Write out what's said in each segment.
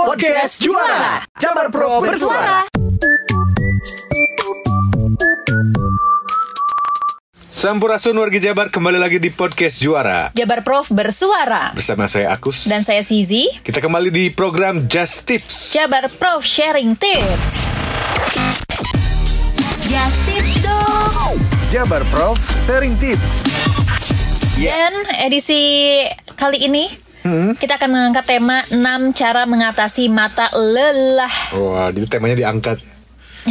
Podcast Juara Jabar Pro Bersuara Sampurasun wargi Jabar kembali lagi di podcast Juara Jabar Prof bersuara bersama saya Akus dan saya Sizi. kita kembali di program Just Tips. Jabar Prof sharing tips. Just tips dong. Jabar Prof sharing tips. Dan edisi kali ini kita akan mengangkat tema 6 cara mengatasi mata lelah. Wah, itu temanya diangkat.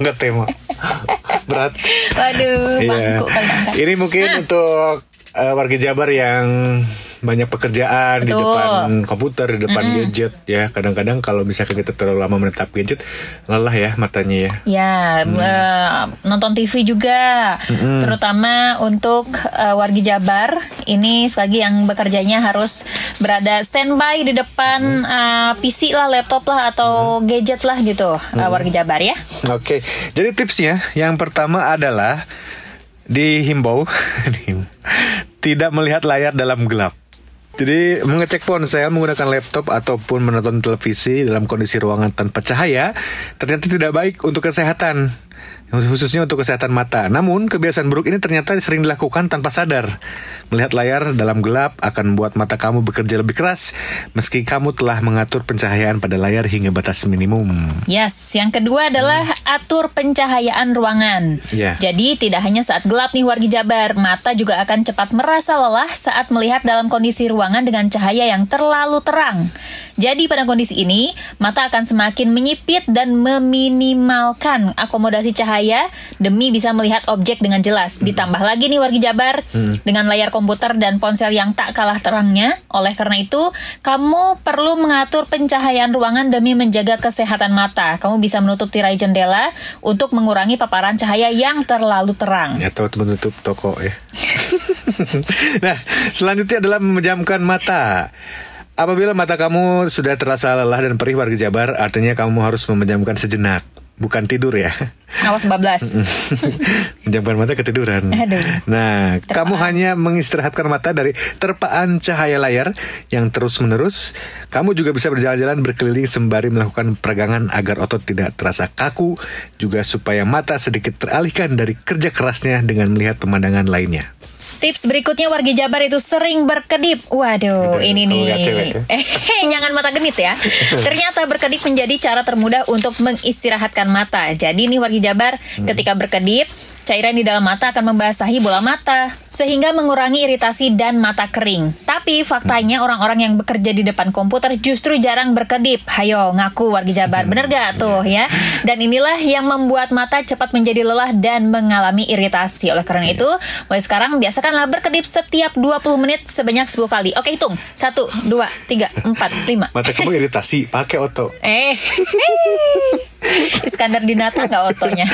Enggak tema. Berat. Waduh, bangku angkat. Ini mungkin untuk eh, warga Jabar yang banyak pekerjaan di Betul. depan komputer, di depan gadget ya. Kadang-kadang kalau misalkan kita terlalu lama menetap gadget, lelah ya matanya ya. Ya, eh, nonton TV juga, terutama untuk eh, wargi Jabar. Ini sekali lagi yang bekerjanya harus berada standby di depan eh, PC lah, laptop lah, atau gadget lah gitu, eh, wargi Jabar ya. Oke, jadi tipsnya yang pertama adalah dihimbau tidak melihat layar dalam gelap. Jadi mengecek ponsel menggunakan laptop ataupun menonton televisi dalam kondisi ruangan tanpa cahaya ternyata tidak baik untuk kesehatan khususnya untuk kesehatan mata. Namun kebiasaan buruk ini ternyata sering dilakukan tanpa sadar. Melihat layar dalam gelap akan membuat mata kamu bekerja lebih keras meski kamu telah mengatur pencahayaan pada layar hingga batas minimum. Yes, yang kedua adalah atur pencahayaan ruangan. Ya. Jadi tidak hanya saat gelap nih wargi Jabar, mata juga akan cepat merasa lelah saat melihat dalam kondisi ruangan dengan cahaya yang terlalu terang. Jadi pada kondisi ini, mata akan semakin menyipit dan meminimalkan akomodasi cahaya demi bisa melihat objek dengan jelas. Ditambah lagi nih wargi Jabar dengan layar komputer dan ponsel yang tak kalah terangnya. Oleh karena itu, kamu perlu mengatur pencahayaan ruangan demi menjaga kesehatan mata. Kamu bisa menutup tirai jendela untuk mengurangi paparan cahaya yang terlalu terang. Ya atau menutup toko ya. nah, selanjutnya adalah memejamkan mata. Apabila mata kamu sudah terasa lelah dan perih warga Jabar, artinya kamu harus memejamkan sejenak, bukan tidur ya. Awas bablas. Menjamkan mata ketiduran. Aduh. Nah, kamu hanya mengistirahatkan mata dari terpaan cahaya layar yang terus-menerus. Kamu juga bisa berjalan-jalan berkeliling sembari melakukan peregangan agar otot tidak terasa kaku, juga supaya mata sedikit teralihkan dari kerja kerasnya dengan melihat pemandangan lainnya. Tips berikutnya wargi Jabar itu sering berkedip. Aduh, Waduh, ini kamu nih. ya? Eh, jangan mata genit ya. Ternyata berkedip menjadi cara termudah untuk mengistirahatkan mata. Jadi nih wargi Jabar, Hmm. ketika berkedip, cairan di dalam mata akan membasahi bola mata sehingga mengurangi iritasi dan mata kering. Tapi faktanya orang-orang yang bekerja di depan komputer justru jarang berkedip. Hayo, ngaku wargi Jabar. Bener gak tuh ya? Dan inilah yang membuat mata cepat menjadi lelah dan mengalami iritasi. Oleh karena Iya. itu, mulai sekarang biasakanlah berkedip setiap 20 menit sebanyak 10 kali. Oke, hitung. 1, 2, 3, 4, 5. Mata kamu iritasi, pakai oto. Eh, Iskandar Dinata nggak otonya.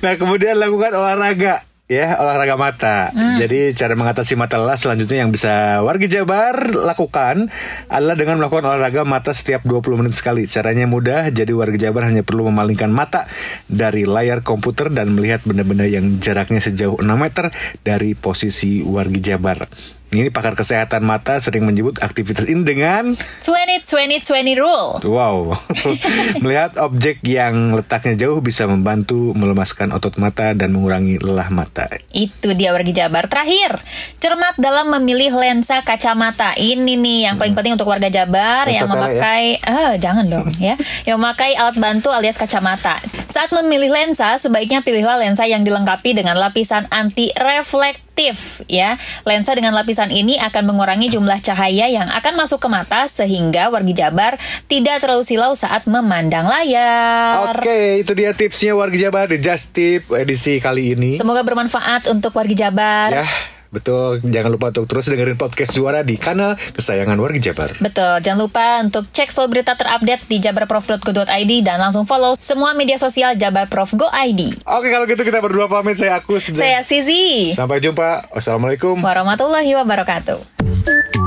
Nah, kemudian lakukan olahraga ya, olahraga mata. Jadi cara mengatasi mata lelah selanjutnya yang bisa warga Jabar lakukan adalah dengan melakukan olahraga mata setiap 20 menit sekali. Caranya mudah, jadi warga Jabar hanya perlu memalingkan mata dari layar komputer dan melihat benda-benda yang jaraknya sejauh 6 meter dari posisi warga Jabar. Ini pakar kesehatan mata sering menyebut aktivitas ini dengan 20, 20, 20 rule. Wow, melihat objek yang letaknya jauh bisa membantu melemaskan otot mata dan mengurangi lelah mata. Itu dia wargi Jabar. Terakhir, cermat dalam memilih lensa kacamata. Ini nih yang paling penting untuk warga Jabar Lensa yang ya? memakai eh jangan dong ya. Yang memakai alat bantu alias kacamata. Saat memilih lensa, sebaiknya pilihlah lensa yang dilengkapi dengan lapisan anti reflektif ya. Lensa dengan lapisan ini akan mengurangi jumlah cahaya yang akan masuk ke mata sehingga wargi Jabar tidak terlalu silau saat memandang layar. Oke, itu dia tipsnya warga Jabar di Just Tip edisi kali ini. Semoga bermanfaat untuk wargi Jabar. Ya, betul. Jangan lupa untuk terus dengerin podcast Juara di kanal kesayangan warga Jabar. Betul, jangan lupa untuk cek selalu berita terupdate di jabarprof.go.id dan langsung follow semua media sosial Jabar Prof Go ID. Oke, kalau gitu kita berdua pamit. Saya Agus. Saya Sizi. Sampai jumpa. Wassalamualaikum. Warahmatullahi wabarakatuh.